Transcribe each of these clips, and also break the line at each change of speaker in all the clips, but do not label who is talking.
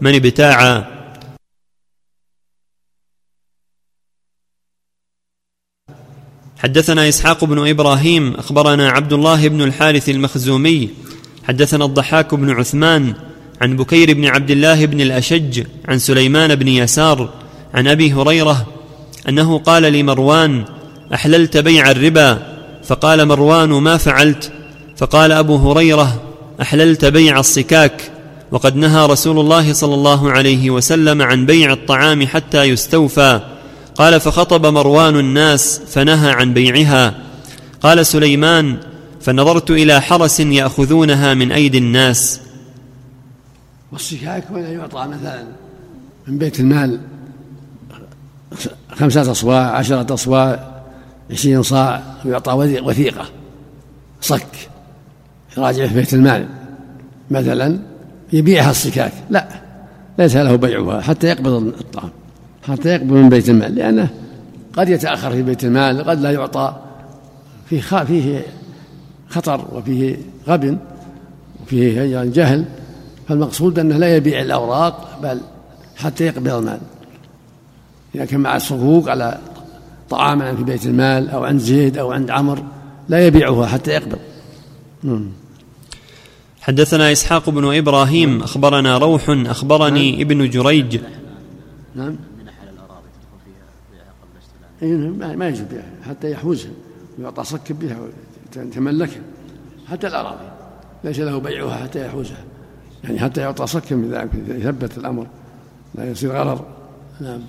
من ابتاع حدثنا إسحاق بن إبراهيم أخبرنا عبد الله بن الحارث المخزومي حدثنا الضحاك بن عثمان عن بكير بن عبد الله بن الأشج عن سليمان بن يسار عن أبي هريرة أنه قال لمروان أحللت بيع الربا؟ فقال مروان ما فعلت؟ فقال أبو هريرة أحللت بيع الصكاك. وقد نهى رسول الله صلى الله عليه وسلم عن بيع الطعام حتى يستوفى. قال فخطب مروان الناس فنهى عن بيعها. قال سليمان فنظرت إلى حرس يأخذونها من أيدي الناس.
والصكاك ولا يعطى مثلا من بيت المال خمسة أصواع عشرة أصواع عشرين صاع ويعطى وثيقة صك يراجع في بيت المال. مثلا يبيعها الصكاك لا ليس له بيعها حتى يقبض الطعام حتى يقبض من بيت المال لأنه قد يتأخر في بيت المال قد لا يعطى فيه فيه خطر وفيه غبن وفيه جهل فالمقصود أنه لا يبيع الأوراق بل حتى يقبض المال. إذا كان مع الصكوك على طعام في بيت المال أو عند زيد أو عند عمر لا يبيعها حتى يقبض.
حدثنا إسحاق بن إبراهيم أخبرنا روح أخبرني نعم. ابن جريج.
نعم. إيه، ما يجب بيعها حتى يحوزها ويعطى صك بها ويتملكها حتى الأراضي. ليس له بيعها حتى يحوزها يعني حتى يعطى صك بذلك يثبت الأمر لا يصير غرر. نعم.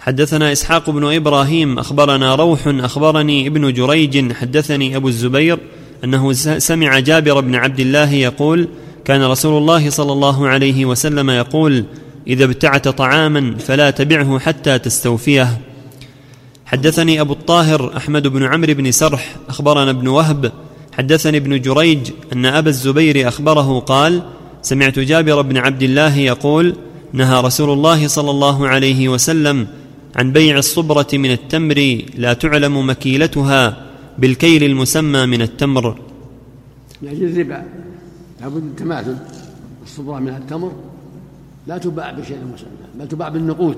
حدثنا إسحاق بن إبراهيم أخبرنا روح أخبرني ابن جريج حدثني أبو الزبير أنه سمع جابر بن عبد الله يقول كان رسول الله صلى الله عليه وسلم يقول إذا ابتعت طعاما فلا تبعه حتى تستوفيه. حدثني أبو الطاهر أحمد بن عمرو بن سرح أخبرنا ابن وهب حدثني ابن جريج أن أبا الزبير أخبره قال سمعت جابر بن عبد الله يقول نهى رسول الله صلى الله عليه وسلم عن بيع الصبرة من التمر لا تعلم مكيلتها بالكيل المسمى من التمر.
يعني الربا لابد من تماثل. الصبرة من التمر لا تباع بشيء مسمى بل تباع بالنقود.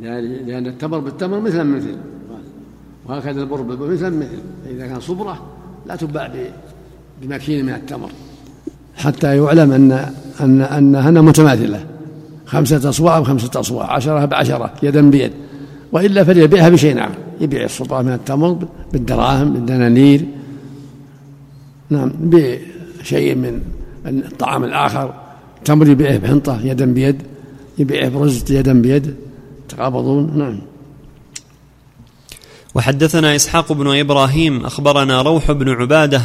لأن التمر بالتمر مثلا مثل وهكذا البر بالبر مثلا مثل فإذا كان صبرة لا تباع بمكين من التمر. حتى يعلم أن أن أنها متماثلة. خمسة أصواع بخمسة أصواع عشرة بعشرة يدا بيد. وإلا فليبيعها بشيء آخر يبيع السلطان من التمر بالدراهم بالدنانير. نعم بشيء من الطعام الآخر. تمر يبيعه بحنطة يدا بيد يبيعه برز يدا بيد. تقابضون؟ نعم.
وحدثنا إسحاق بن إبراهيم أخبرنا روح بن عبادة.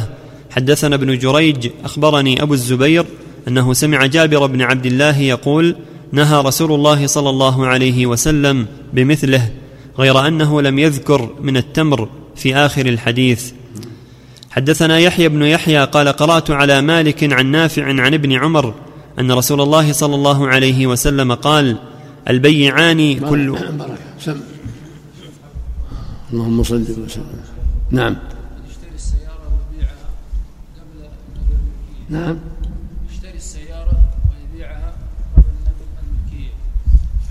حدثنا ابن جريج أخبرني أبو الزبير أنه سمع جابر بن عبد الله يقول نهى رسول الله صلى الله عليه وسلم بمثله غير أنه لم يذكر من التمر في آخر الحديث. حدثنا يحيى بن يحيى قال قرأت على مالك عن نافع عن ابن عمر أن رسول الله صلى الله عليه وسلم قال البيعان كل
اللهم صل وسلم. نعم. نعم.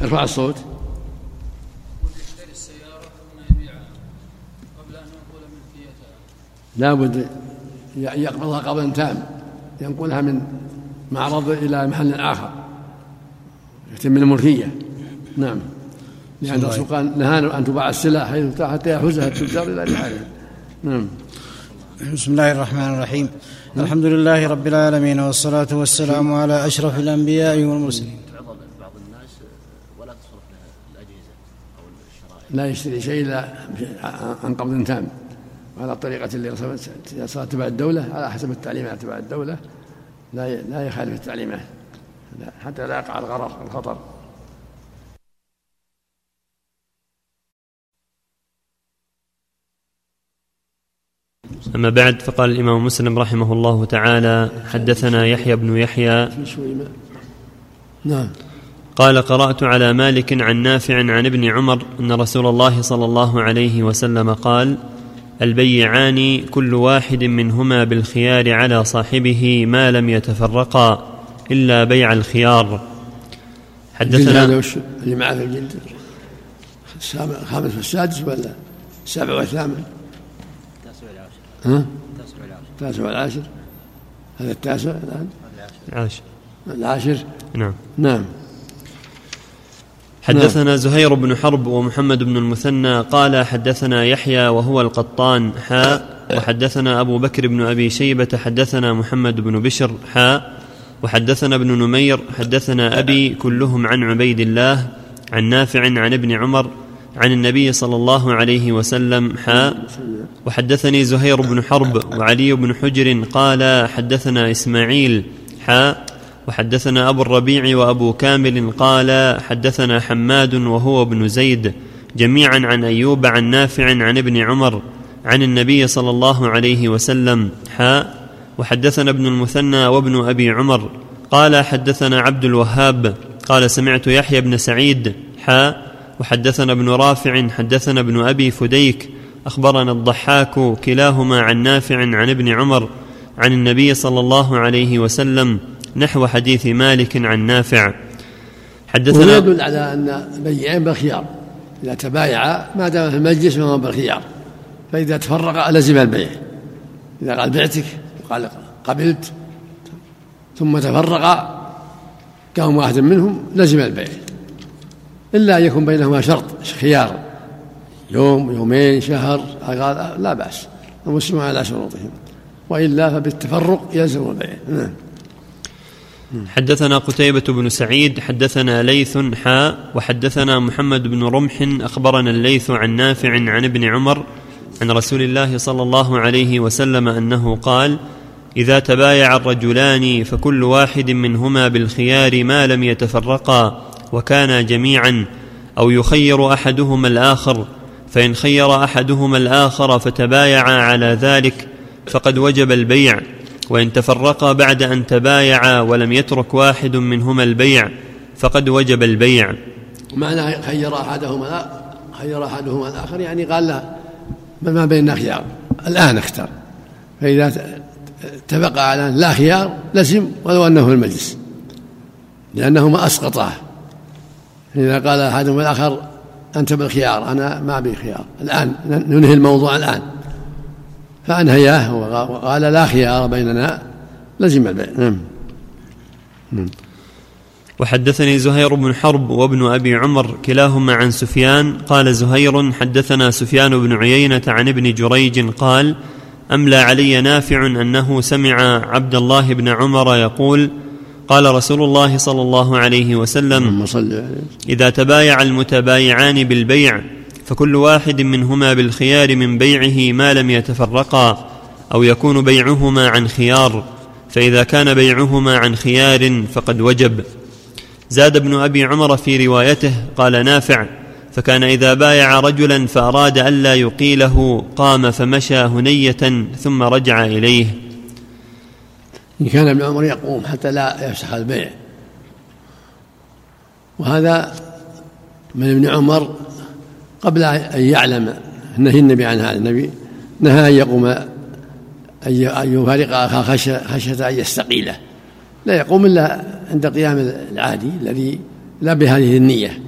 ارفع الصوت. لا بد يقبضها قبضا تام ينقلها من معرض إلى محل آخر. يتم الملكية نعم. لأن الرسول قال نهانا أن تباع السلع حيث حتى يحوزها التجار إلى رحالها نعم.
بسم الله الرحمن الرحيم. الحمد لله رب العالمين والصلاة والسلام على أشرف الأنبياء والمرسلين.
لا يشتري شيء إلا عن قبض تام. على الطريقة اللي صارت تبع الدولة على حسب التعليمات تبع الدولة. لا لا يخالف التعليمات حتى لا يقع الغرر الخطر.
أما بعد فقال الإمام مسلم رحمه الله تعالى حدثنا يحيى بن يحيى.
نعم.
قال قرأت على مالك عن نافع عن ابن عمر أن رسول الله صلى الله عليه وسلم قال البيعان كل واحد منهما بالخيار على صاحبه ما لم يتفرقا إلا بيع الخيار.
حدثنا اللي معه في الجلد. الخامس والسادس ولا السابع والثامن؟ التاسع والعاشر ها؟ التاسع والعاشر. هذا التاسع الآن؟
العاشر.
العاشر؟
نعم.
نعم.
حدثنا نعم. زهير بن حرب ومحمد بن المثنى قال حدثنا يحيى وهو القطان حاء. وحدثنا أبو بكر بن أبي شيبة حدثنا محمد بن بشر حاء. وحدثنا ابن نمير حدثنا أبي كلهم عن عبيد الله عن نافع عن ابن عمر عن النبي صلى الله عليه وسلم حاء. وحدثني زهير بن حرب وعلي بن حجر قال حدثنا إسماعيل حاء. وحدثنا أبو الربيع وأبو كامل قال حدثنا حماد وهو ابن زيد جميعا عن أيوب عن نافع عن ابن عمر عن النبي صلى الله عليه وسلم حاء وحدثنا ابن المثنى وابن أبي عمر قال حدثنا عبد الوهاب قال سمعت يحيى بن سعيد حاء وحدثنا ابن رافع حدثنا ابن أبي فديك أخبرنا الضحاك كلاهما عن نافع عن ابن عمر عن النبي صلى الله عليه وسلم نحو حديث مالك عن نافع.
حدثنا يدل على أن بيعين بالخيار إذا تبايعا ما دام في المجلس فهو بالخيار فإذا تفرق لزم البيع. إذا قال بعتك وقال قبلت. ثم تفرق قام واحد منهم لزم البيع. إلا أن يكون بينهما شرط خيار. يوم يومين شهر لا بأس. المسلمون على شروطهم. وإلا فبالتفرق يلزم البيع. نعم.
حدثنا قتيبة بن سعيد حدثنا ليث حاء وحدثنا محمد بن رمح أخبرنا الليث عن نافع عن ابن عمر عن رسول الله صلى الله عليه وسلم أنه قال إذا تبايع الرجلان فكل واحد منهما بالخيار ما لم يتفرقا وكانا جميعا أو يخير أحدهما الآخر فإن خير أحدهما الآخر فتبايعا على ذلك فقد وجب البيع وإن تفرقا بعد أن تبايعا ولم يترك واحد منهما البيع فقد وجب البيع.
معنى خير أحدهما خير أحدهما الآخر يعني قال لا ما بيننا خيار. الآن اختار. فإذا اتفق على لا خيار لزم ولو أنه في المجلس. لأنهما أسقطاه إذا قال أحدهما الآخر أنت بالخيار أنا ما أبي خيار. الآن ننهي الموضوع الآن. فأنهياه وقال لا خيار بيننا لزم البيع. نعم.
وحدثني زهير بن حرب وابن أبي عمر كلاهما عن سفيان قال زهير حدثنا سفيان بن عيينة عن ابن جريج قال أملى علي نافع أنه سمع عبد الله بن عمر يقول قال رسول الله صلى الله عليه وسلم إذا تبايع المتبايعان بالبيع فكل واحد منهما بالخيار من بيعه ما لم يتفرقا أو يكون بيعهما عن خيار فإذا كان بيعهما عن خيار فقد وجب. زاد ابن أبي عمر في روايته قال نافع. فكان إذا بايع رجلا فأراد ألا يقيله قام فمشى هنية ثم رجع إليه.
إن كان ابن عمر يقوم حتى لا يفسخ البيع. وهذا من ابن عمر قبل أن يعلم نهي النبي عن هذا. النبي نهى أن يقوم أن يفارق أخاه خشية أن يستقيله. لا يقوم إلا عند قيام العادي الذي لا بهذه النية.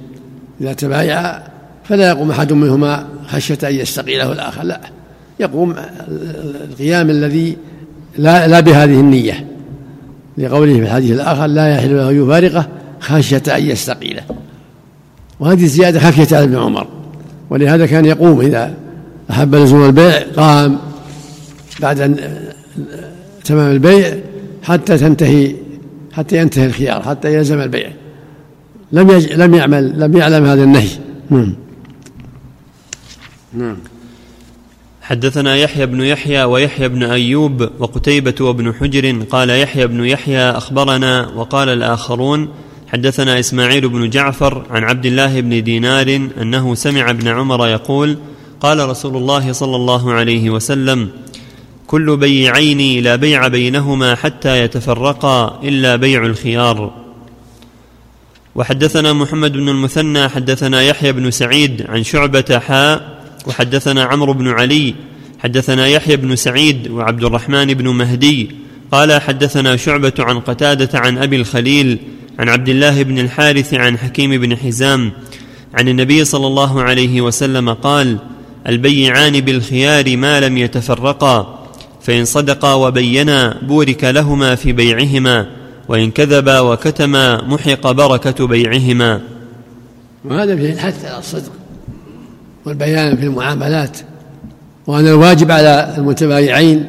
إذا تبايع فلا يقوم أحد منهما خشية أن يستقيله الآخر لا. يقوم القيام الذي لا, لا بهذه النية. لقوله في الحديث الآخر لا يحل له يفارقه خشية أن يستقيله. وهذه الزيادة خفية على ابن عمر. ولهذا كان يقوم إذا أحب لزوم البيع قام بعد أن تمام البيع حتى تنتهي حتى ينتهي الخيار حتى يلزم البيع. لم يج... لم يعمل لم يعلم هذا النهي. نعم.
نعم. حدثنا يحيى بن يحيى ويحيى بن أيوب وقتيبة وابن حجر قال يحيى بن يحيى أخبرنا وقال الآخرون حدثنا إسماعيل بن جعفر عن عبد الله بن دينار أنه سمع ابن عمر يقول قال رسول الله صلى الله عليه وسلم كل بيعين لا بيع بينهما حتى يتفرقا إلا بيع الخيار. وحدثنا محمد بن المثنى حدثنا يحيى بن سعيد عن شعبة حاء وحدثنا عمرو بن علي حدثنا يحيى بن سعيد وعبد الرحمن بن مهدي. قال حدثنا شعبة عن قتادة عن أبي الخليل عن عبد الله بن الحارث عن حكيم بن حزام عن النبي صلى الله عليه وسلم قال البيعان بالخيار ما لم يتفرقا فإن صدقا وبينا بورك لهما في بيعهما وإن كذبا وكتما محق بركة بيعهما.
وهذا فيه الحث على الصدق والبيان في المعاملات وأن الواجب على المتبايعين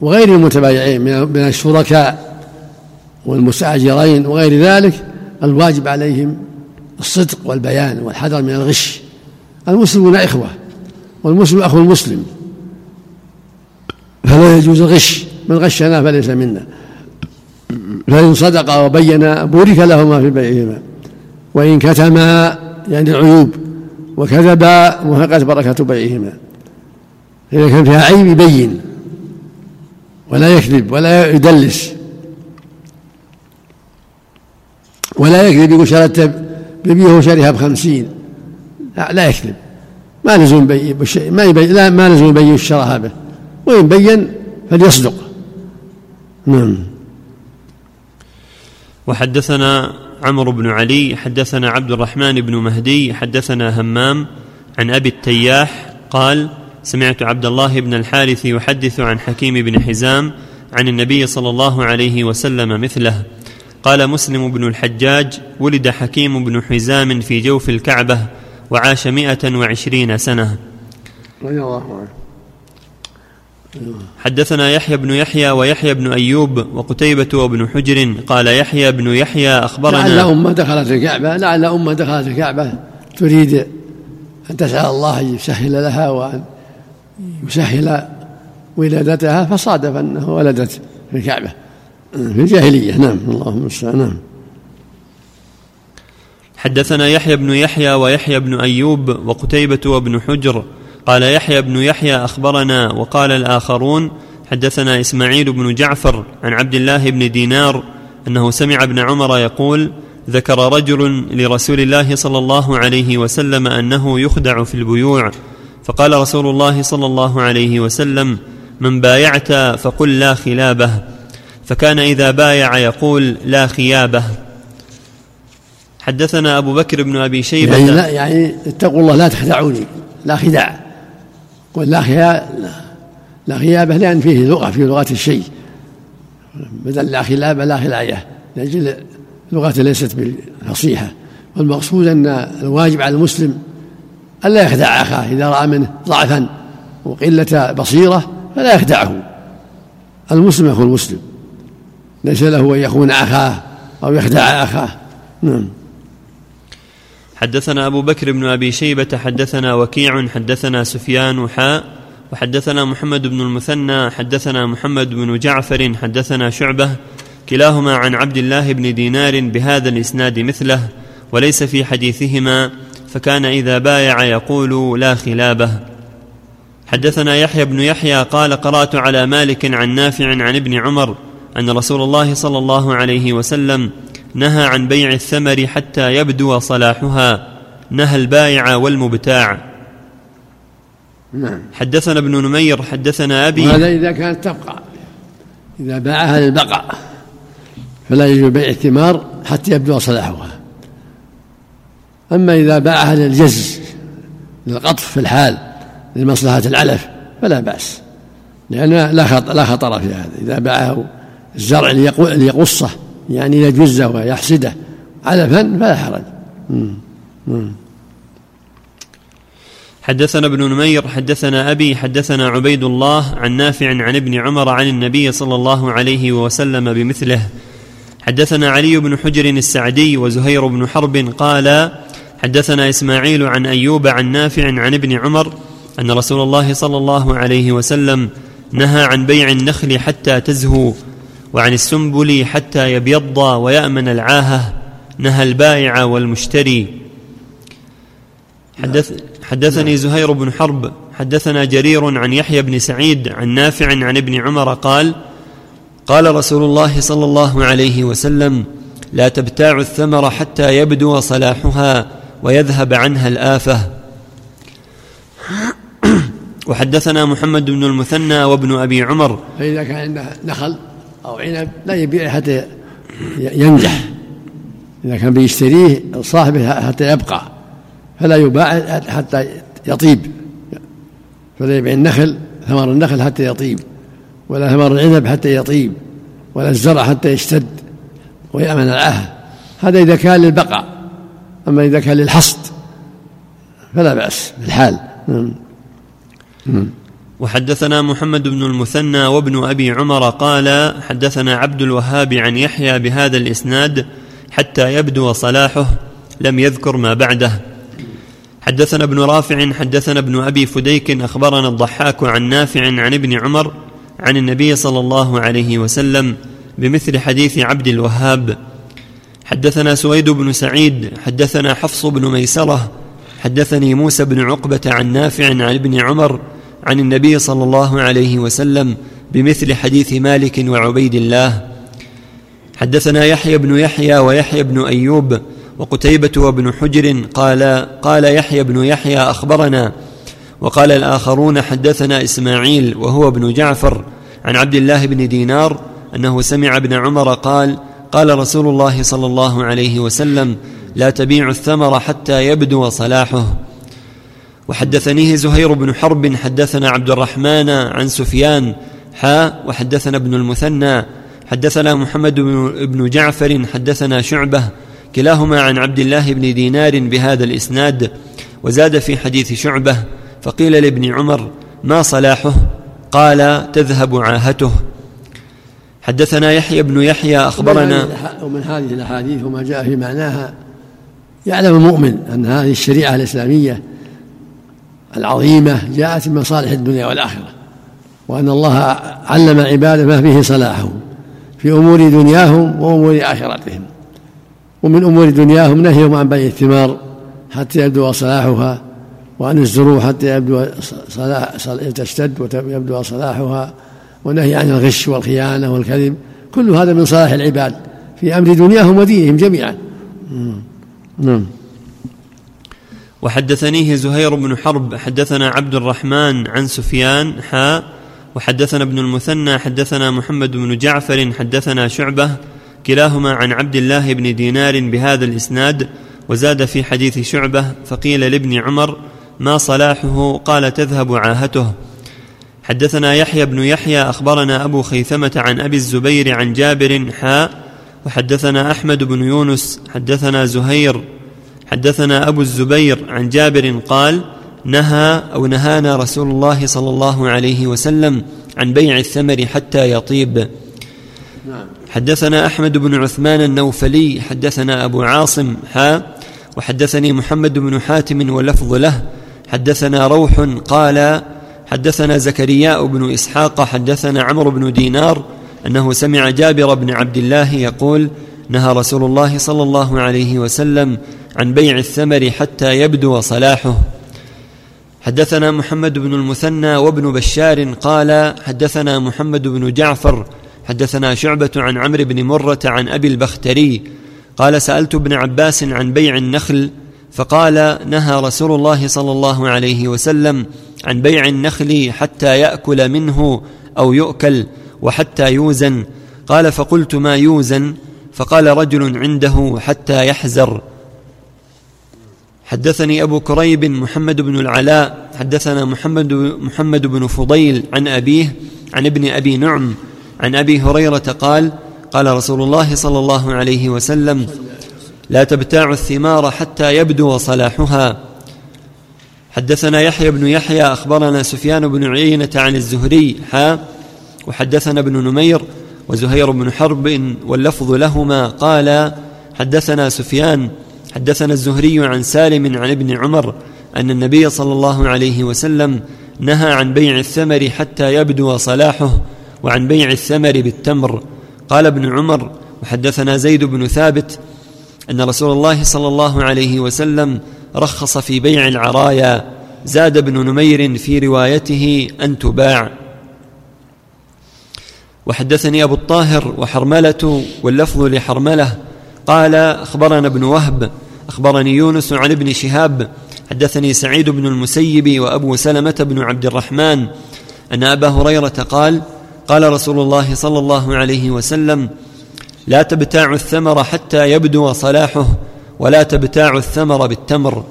وغير المتبايعين من الشركاء والمستأجرين وغير ذلك الواجب عليهم الصدق والبيان والحذر من الغش. المسلمون إخوة والمسلم أخو المسلم. فلا يجوز الغش من غشنا فليس منا. فإن صدق وبين بورك لهما في بيعهما وإن كتما يعني العيوب وكذبا محقت بركة بيعهما إذا كان فيها عيب يبين ولا يكذب ولا يدلس. ولا يكذب يقول شريت ببيه شريها بخمسين. لا, لا يكذب. ما لزم بي ما يبين لا ما لزم يبين الشراها به وإن بين فليصدق. نعم.
وحدثنا عمرو بن علي حدثنا عبد الرحمن بن مهدي حدثنا همام عن أبي التياح قال سمعت عبد الله بن الحارث يحدث عن حكيم بن حزام عن النبي صلى الله عليه وسلم مثله. قال مسلم بن الحجاج ولد حكيم بن حزام في جوف الكعبة وعاش مئة وعشرين سنة. رضي الله عنه حدثنا يحيى بن يحيى ويحيى بن أيوب وقتيبة وابن حجر قال يحيى بن يحيى أخبرنا
لعل أمة دخلت الكعبة لعل أمة دخلت الكعبة. تريد أن تسأل الله أن يسهل لها وأن يسهل ولادتها فصادف أنه ولدت في الكعبة. في الجاهلية نعم اللهم المستعان نعم.
حدثنا يحيى بن يحيى ويحيى بن أيوب وقتيبة وابن حجر قال يحيى بن يحيى أخبرنا وقال الآخرون حدثنا إسماعيل بن جعفر عن عبد الله بن دينار أنه سمع ابن عمر يقول ذكر رجل لرسول الله صلى الله عليه وسلم أنه يخدع في البيوع فقال رسول الله صلى الله عليه وسلم من بايعت فقل لا خلابه فكان إذا بايع يقول لا خيابة. حدثنا أبو بكر بن أبي شيبة.
يعني, لا يعني اتقوا الله لا تخدعوني لا خداع. قل لا خيابة لا خيابة لأن فيه لغة في لغة الشيء. بدل لا خلابة لا خلاية لأجل لغة ليست بالفصيحة والمقصود أن الواجب على المسلم ألا يخدع أخاه. إذا رأى منه ضعفا وقلة بصيرة فلا يخدعه. المسلم أخو المسلم ليس له أن يخون أخاه أو يخدع أخاه. نعم.
حدثنا أبو بكر بن أبي شيبة حدثنا وكيع حدثنا سفيان حاء وحدثنا محمد بن المثنى حدثنا محمد بن جعفر حدثنا شعبة كلاهما عن عبد الله بن دينار بهذا الإسناد مثله وليس في حديثهما فكان إذا بايع يقول لا خلابه. حدثنا يحيى بن يحيى قال قرأت على مالك عن نافع عن ابن عمر أن رسول الله صلى الله عليه وسلم نهى عن بيع الثمر حتى يبدو صلاحها نهى البائع والمبتاع.
نعم.
حدثنا ابن نمير حدثنا أبي.
وهذا إذا كانت تبقى. إذا باعها للبقاء فلا يجوز بيع الثمار حتى يبدو صلاحها. أما إذا باعها للجز للقطف في الحال لمصلحة العلف فلا بأس. لأن لا خطر في هذا. إذا باعه الزرع ليقصه يعني يجزه ويحسده علفا فلا حرج.
حدثنا ابن نمير حدثنا أبي حدثنا عبيد الله عن نافع عن ابن عمر عن النبي صلى الله عليه وسلم بمثله. حدثنا علي بن حجر السعدي وزهير بن حرب قال حدثنا إسماعيل عن أيوب عن نافع عن ابن عمر أن رسول الله صلى الله عليه وسلم نهى عن بيع النخل حتى تزهو. وعن السنبل حتى يبيض ويأمن العاهة نهى البائع والمشتري. حدث حدثني زهير بن حرب حدثنا جرير عن يحيى بن سعيد عن نافع عن ابن عمر قال قال رسول الله صلى الله عليه وسلم لا تبتاع الثمر حتى يبدو صلاحها ويذهب عنها الآفة. وحدثنا محمد بن المثنى وابن أبي عمر.
فإذا كان عنده نخل أو عنب لا يبيع حتى ينجح. إذا كان بيشتريه صاحبه حتى يبقى فلا يباع حتى يطيب. فلا يبيع النخل ثمر النخل حتى يطيب ولا ثمر العنب حتى يطيب ولا الزرع حتى يشتد ويأمن العهد هذا إذا كان للبقاء أما إذا كان للحصد فلا بأس بالحال. نعم.
نعم. وحدثنا محمد بن المثنى وابن أبي عمر قال حدثنا عبد الوهاب عن يحيى بهذا الإسناد حتى يبدو صلاحه لم يذكر ما بعده. حدثنا ابن رافع حدثنا ابن أبي فديك أخبرنا الضحاك عن نافع عن ابن عمر عن النبي صلى الله عليه وسلم بمثل حديث عبد الوهاب. حدثنا سويد بن سعيد حدثنا حفص بن ميسرة حدثني موسى بن عقبة عن نافع عن ابن عمر عن النبي صلى الله عليه وسلم بمثل حديث مالك وعبيد الله. حدثنا يحيى بن يحيى ويحيى بن أيوب وقتيبة وابن حجر قال قال يحيى بن يحيى أخبرنا وقال الآخرون حدثنا إسماعيل وهو ابن جعفر عن عبد الله بن دينار أنه سمع ابن عمر قال قال رسول الله صلى الله عليه وسلم لا تبيع الثمر حتى يبدو صلاحه. وحدثنيه زهير بن حرب حدثنا عبد الرحمن عن سفيان حا وحدثنا ابن المثنى حدثنا محمد بن جعفر حدثنا شعبة كلاهما عن عبد الله بن دينار بهذا الإسناد وزاد في حديث شعبة فقيل لابن عمر ما صلاحه؟ قال تذهب عاهته. حدثنا يحيى بن يحيى أخبرنا
ومن هذه الأحاديث وما جاء في معناها يعلم المؤمن أن هذه الشريعة الإسلامية العظيمة جاءت من مصالح الدنيا والآخرة وأن الله علم عباده ما فيه صلاحهم في أمور دنياهم وأمور آخرتهم ومن أمور دنياهم نهيهم عن بيع الثمار حتى يبدو صلاحها وعن الزروع حتى يبدو صلاح تشتد ويبدو صلاحها ونهي عن الغش والخيانة والكذب كل هذا من صلاح العباد في أمر دنياهم ودينهم جميعا. نعم.
وحدثنيه زهير بن حرب حدثنا عبد الرحمن عن سفيان حا وحدثنا ابن المثنى حدثنا محمد بن جعفر حدثنا شعبة كلاهما عن عبد الله بن دينار بهذا الإسناد وزاد في حديث شعبة فقيل لابن عمر ما صلاحه قال تذهب عاهته. حدثنا يحيى بن يحيى أخبرنا أبو خيثمة عن أبي الزبير عن جابر حا وحدثنا أحمد بن يونس حدثنا زهير حدثنا أبو الزبير عن جابر قال نهى أو نهانا رسول الله صلى الله عليه وسلم عن بيع الثمر حتى يطيب. حدثنا أحمد بن عثمان النوفلي حدثنا أبو عاصم حا وحدثني محمد بن حاتم واللفظ له. حدثنا روح قال حدثنا زكرياء بن إسحاق حدثنا عمرو بن دينار أنه سمع جابر بن عبد الله يقول نهى رسول الله صلى الله عليه وسلم عن بيع الثمر حتى يبدو صلاحه. حدثنا محمد بن المثنى وابن بشار قال حدثنا محمد بن جعفر حدثنا شعبة عن عمرو بن مرة عن أبي البختري قال سألت ابن عباس عن بيع النخل فقال نهى رسول الله صلى الله عليه وسلم عن بيع النخل حتى يأكل منه أو يؤكل وحتى يوزن. قال فقلت ما يوزن؟ فقال رجل عنده حتى يحزر. حدثني أبو كريب محمد بن العلاء حدثنا محمد, محمد بن فضيل عن أبيه عن ابن أبي نعم عن أبي هريرة قال قال رسول الله صلى الله عليه وسلم لا تبتاع الثمار حتى يبدو صلاحها. حدثنا يحيى بن يحيى أخبرنا سفيان بن عيينة عن الزهري حا وحدثنا ابن نمير وزهير بن حرب واللفظ لهما قال حدثنا سفيان حدثنا الزهري عن سالم عن ابن عمر أن النبي صلى الله عليه وسلم نهى عن بيع الثمر حتى يبدو صلاحه وعن بيع الثمر بالتمر. قال ابن عمر وحدثنا زيد بن ثابت أن رسول الله صلى الله عليه وسلم رخص في بيع العرايا. زاد ابن نمير في روايته أن تباع. وحدثني أبو الطاهر وحرملة واللفظ لحرملة قال أخبرنا ابن وهب أخبرني يونس عن ابن شهاب حدثني سعيد بن المسيب وأبو سلمة بن عبد الرحمن أن أبا هريرة قال قال رسول الله صلى الله عليه وسلم لا تبتاع الثمر حتى يبدو صلاحه ولا تبتاع الثمر بالتمر.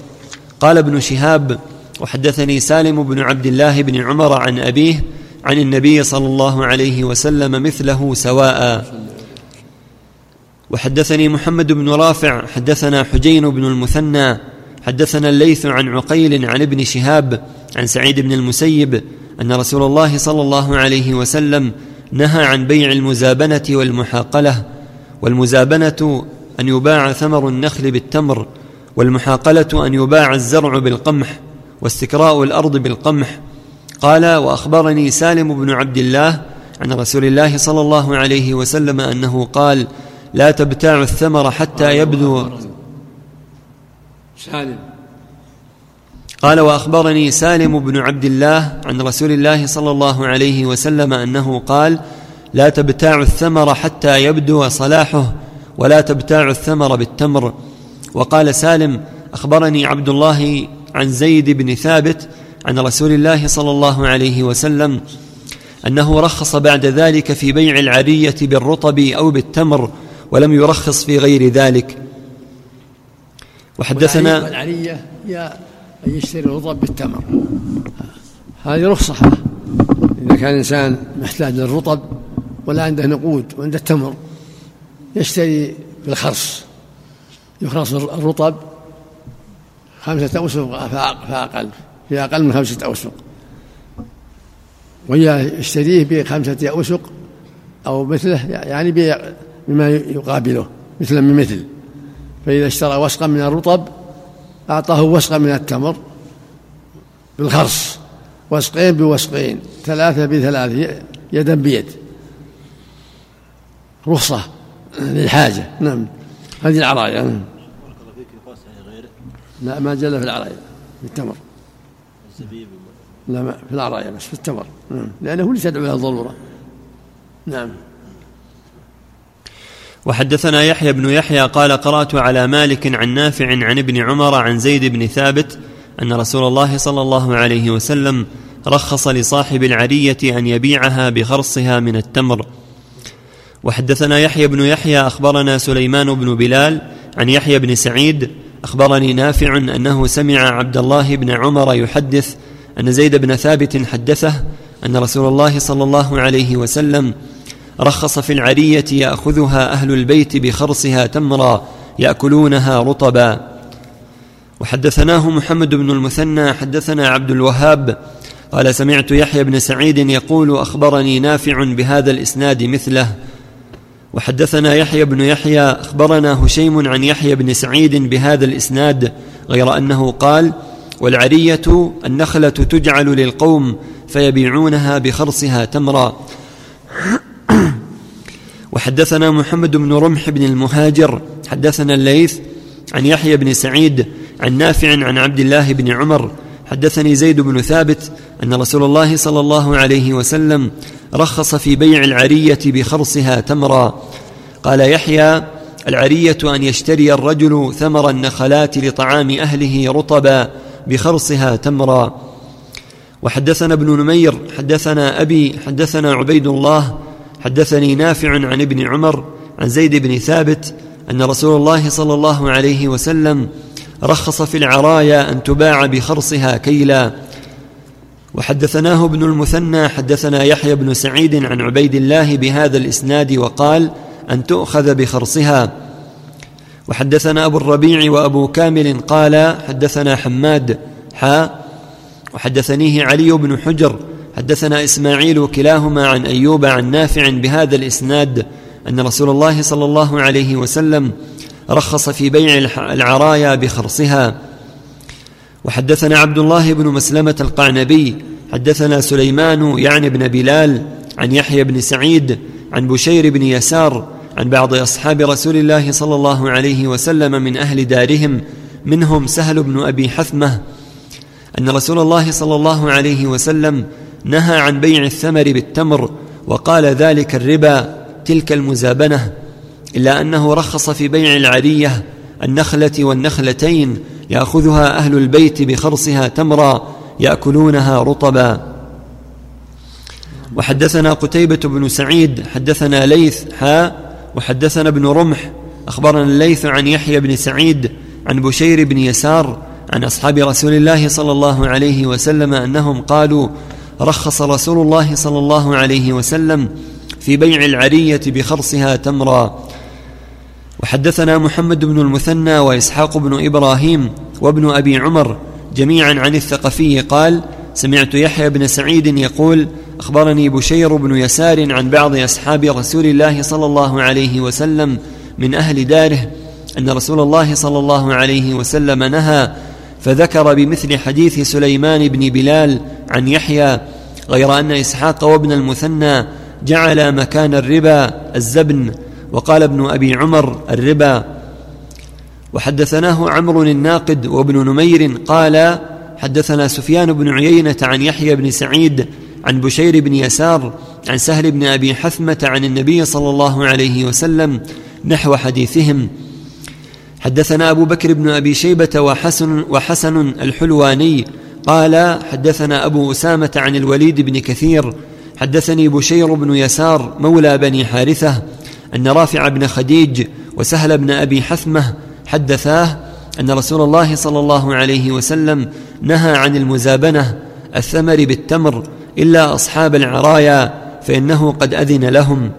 قال ابن شهاب وحدثني سالم بن عبد الله بن عمر عن أبيه عن النبي صلى الله عليه وسلم مثله سواء. وحدثني محمد بن رافع حدثنا حجين بن المثنى حدثنا الليث عن عقيل عن ابن شهاب عن سعيد بن المسيب أن رسول الله صلى الله عليه وسلم نهى عن بيع المزابنة والمحاقلة والمزابنة أن يباع ثمر النخل بالتمر والمحاقلة أن يباع الزرع بالقمح واستكراء الأرض بالقمح. قال وأخبرني سالم بن عبد الله عن رسول الله صلى الله عليه وسلم أنه قال لا تبتاع الثمر حتى يبدو.
سالم.
قال وأخبرني سالم بن عبد الله عن رسول الله صلى الله عليه وسلم أنه قال لا تبتاع الثمر حتى يبدو صلاحه ولا تبتاع الثمر بالتمر. وقال سالم أخبرني عبد الله عن زيد بن ثابت عن رسول الله صلى الله عليه وسلم أنه رخص بعد ذلك في بيع العرية بالرطب أو بالتمر. ولم يرخص في غير ذلك. وحدثنا
العريه هي أن يشتري الرطب بالتمر. هذه رخصة. إذا كان الإنسان محتاج للرطب ولا عنده نقود وعنده التمر يشتري بالخرص. يخرص الرطب خمسة أوسق فأقل في أقل من خمسة أوسق. ويشتريه بخمسة أوسق أو مثله يعني بما يقابله مثلا من مثل فإذا اشترى وسقا من الرطب أعطاه وسقا من التمر بالخرص. وسقين بوسقين ثلاثة بثلاثة يدا بيد. رخصة للحاجة. نعم. هذه العرايا. نعم. لا ما جل في العرايا في التمر. لا ما في العرايا بس في التمر. نعم. لأنه ليس يدعو إلى الضرورة. نعم.
وحدثنا يحيى بن يحيى قال قرأت على مالك عن نافع عن ابن عمر عن زيد بن ثابت أن رسول الله صلى الله عليه وسلم رخص لصاحب العرية أن يبيعها بخرصها من التمر. وحدثنا يحيى بن يحيى أخبرنا سليمان بن بلال عن يحيى بن سعيد أخبرني نافع أنه سمع عبد الله بن عمر يحدث أن زيد بن ثابت حدثه أن رسول الله صلى الله عليه وسلم رخص في العرية يأخذها أهل البيت بخرصها تمرا يأكلونها رطبا. وحدثناه محمد بن المثنى حدثنا عبد الوهاب قال سمعت يحيى بن سعيد يقول أخبرني نافع بهذا الإسناد مثله. وحدثنا يحيى بن يحيى أخبرنا هشيم عن يحيى بن سعيد بهذا الإسناد غير أنه قال والعرية النخلة تجعل للقوم فيبيعونها بخرصها تمرا. وحدثنا محمد بن رمح بن المهاجر حدثنا الليث عن يحيى بن سعيد عن نافع عن عبد الله بن عمر حدثني زيد بن ثابت أن رسول الله صلى الله عليه وسلم رخص في بيع العرية بخرصها تمرا. قال يحيى العرية أن يشتري الرجل ثمر النخلات لطعام أهله رطبا بخرصها تمرا. وحدثنا ابن نمير حدثنا أبي حدثنا عبيد الله حدثني نافع عن ابن عمر عن زيد بن ثابت أن رسول الله صلى الله عليه وسلم رخص في العرايا أن تباع بخرصها كيلا. وحدثناه ابن المثنى حدثنا يحيى بن سعيد عن عبيد الله بهذا الإسناد وقال أن تؤخذ بخرصها. وحدثنا أبو الربيع وأبو كامل قال حدثنا حماد حا وحدثنيه علي بن حجر حدثنا إسماعيل كلاهما عن أيوب عن نافع بهذا الإسناد أن رسول الله صلى الله عليه وسلم رخص في بيع العرايا بخرصها. وحدثنا عبد الله بن مسلمة القعنبي حدثنا سليمان يعني بن بلال عن يحيى بن سعيد عن بشير بن يسار عن بعض أصحاب رسول الله صلى الله عليه وسلم من أهل دارهم منهم سهل بن أبي حثمة أن رسول الله صلى الله عليه وسلم نهى عن بيع الثمر بالتمر وقال ذلك الربا تلك المزابنة إلا أنه رخص في بيع العرية النخلة والنخلتين يأخذها أهل البيت بخرصها تمرا يأكلونها رطبا. وحدثنا قتيبة بن سعيد حدثنا ليث حاء وحدثنا ابن رمح أخبرنا الليث عن يحيى بن سعيد عن بشير بن يسار عن أصحاب رسول الله صلى الله عليه وسلم أنهم قالوا رخص رسول الله صلى الله عليه وسلم في بيع العرية بخرصها تمرا. وحدثنا محمد بن المثنى وإسحاق بن إبراهيم وابن أبي عمر جميعا عن الثقفي قال سمعت يحيى بن سعيد يقول أخبرني بشير بن يسار عن بعض أصحاب رسول الله صلى الله عليه وسلم من أهل داره أن رسول الله صلى الله عليه وسلم نهى فذكر بمثل حديث سليمان بن بلال عن يحيى غير أن إسحاق وابن المثنى جعل مكان الربا الزبن وقال ابن أبي عمر الربا. وحدثناه عمرو الناقد وابن نمير قال حدثنا سفيان بن عيينة عن يحيى بن سعيد عن بشير بن يسار عن سهل بن أبي حثمة عن النبي صلى الله عليه وسلم نحو حديثهم. حدثنا أبو بكر بن أبي شيبة وحسن وحسن الحلواني قال حدثنا أبو أسامة عن الوليد بن كثير حدثني بشير بن يسار مولى بني حارثة أن رافع بن خديج وسهل بن أبي حثمة حدثاه أن رسول الله صلى الله عليه وسلم نهى عن المزابنة الثمر بالتمر إلا أصحاب العرايا فإنه قد أذن لهم.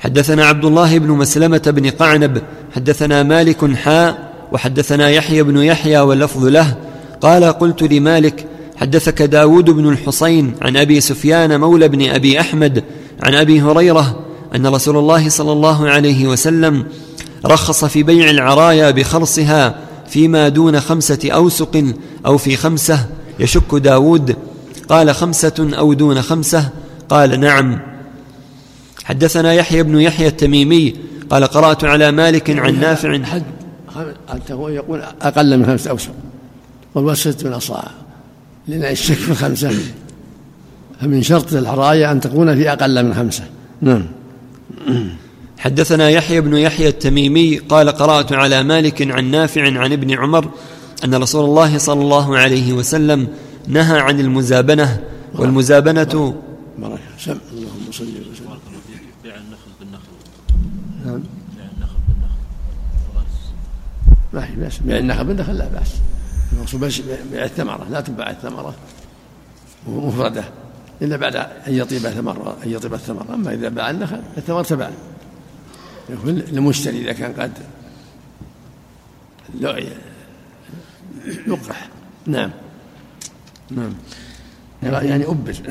حدثنا عبد الله بن مسلمة بن قعنب حدثنا مالك حاء وحدثنا يحيى بن يحيى واللفظ له قال قلت لمالك حدثك داود بن الحصين عن أبي سفيان مولى بن أبي أحمد عن أبي هريرة أن رسول الله صلى الله عليه وسلم رخص في بيع العرايا بخرصها فيما دون خمسة أوسق أو في خمسة يشك داود قال خمسة أو دون خمسة؟ قال نعم. حدثنا يحيى بن يحيى التميمي قال قرأت على مالك عن نافع
حد يقول أقل من خمسة أوسق والوسط صاع لأن الشك في الخمسة. فمن شرط العرايا أن تكون في أقل من خمسة. نعم.
حدثنا يحيى بن يحيى التميمي قال قرأت على مالك عن نافع عن ابن عمر أن رسول الله صلى الله عليه وسلم نهى عن المزابنة والمزابنة
بركة اللهم صل وسلم
بيع النخل بالنخل
نعم
بيع النخل بالنخل
ما هي بأس. بيع النخل بالنخل لا بأس. المقصود بس بيع الثمرة لا تباع الثمرة. مفردة إلا بعد أن يطيب ثمر أن يطيب الثمر أما إذا باع النخل الثمر تباع. يكون للمشتري إذا كان قد لقح نعم. نعم. يعني أبز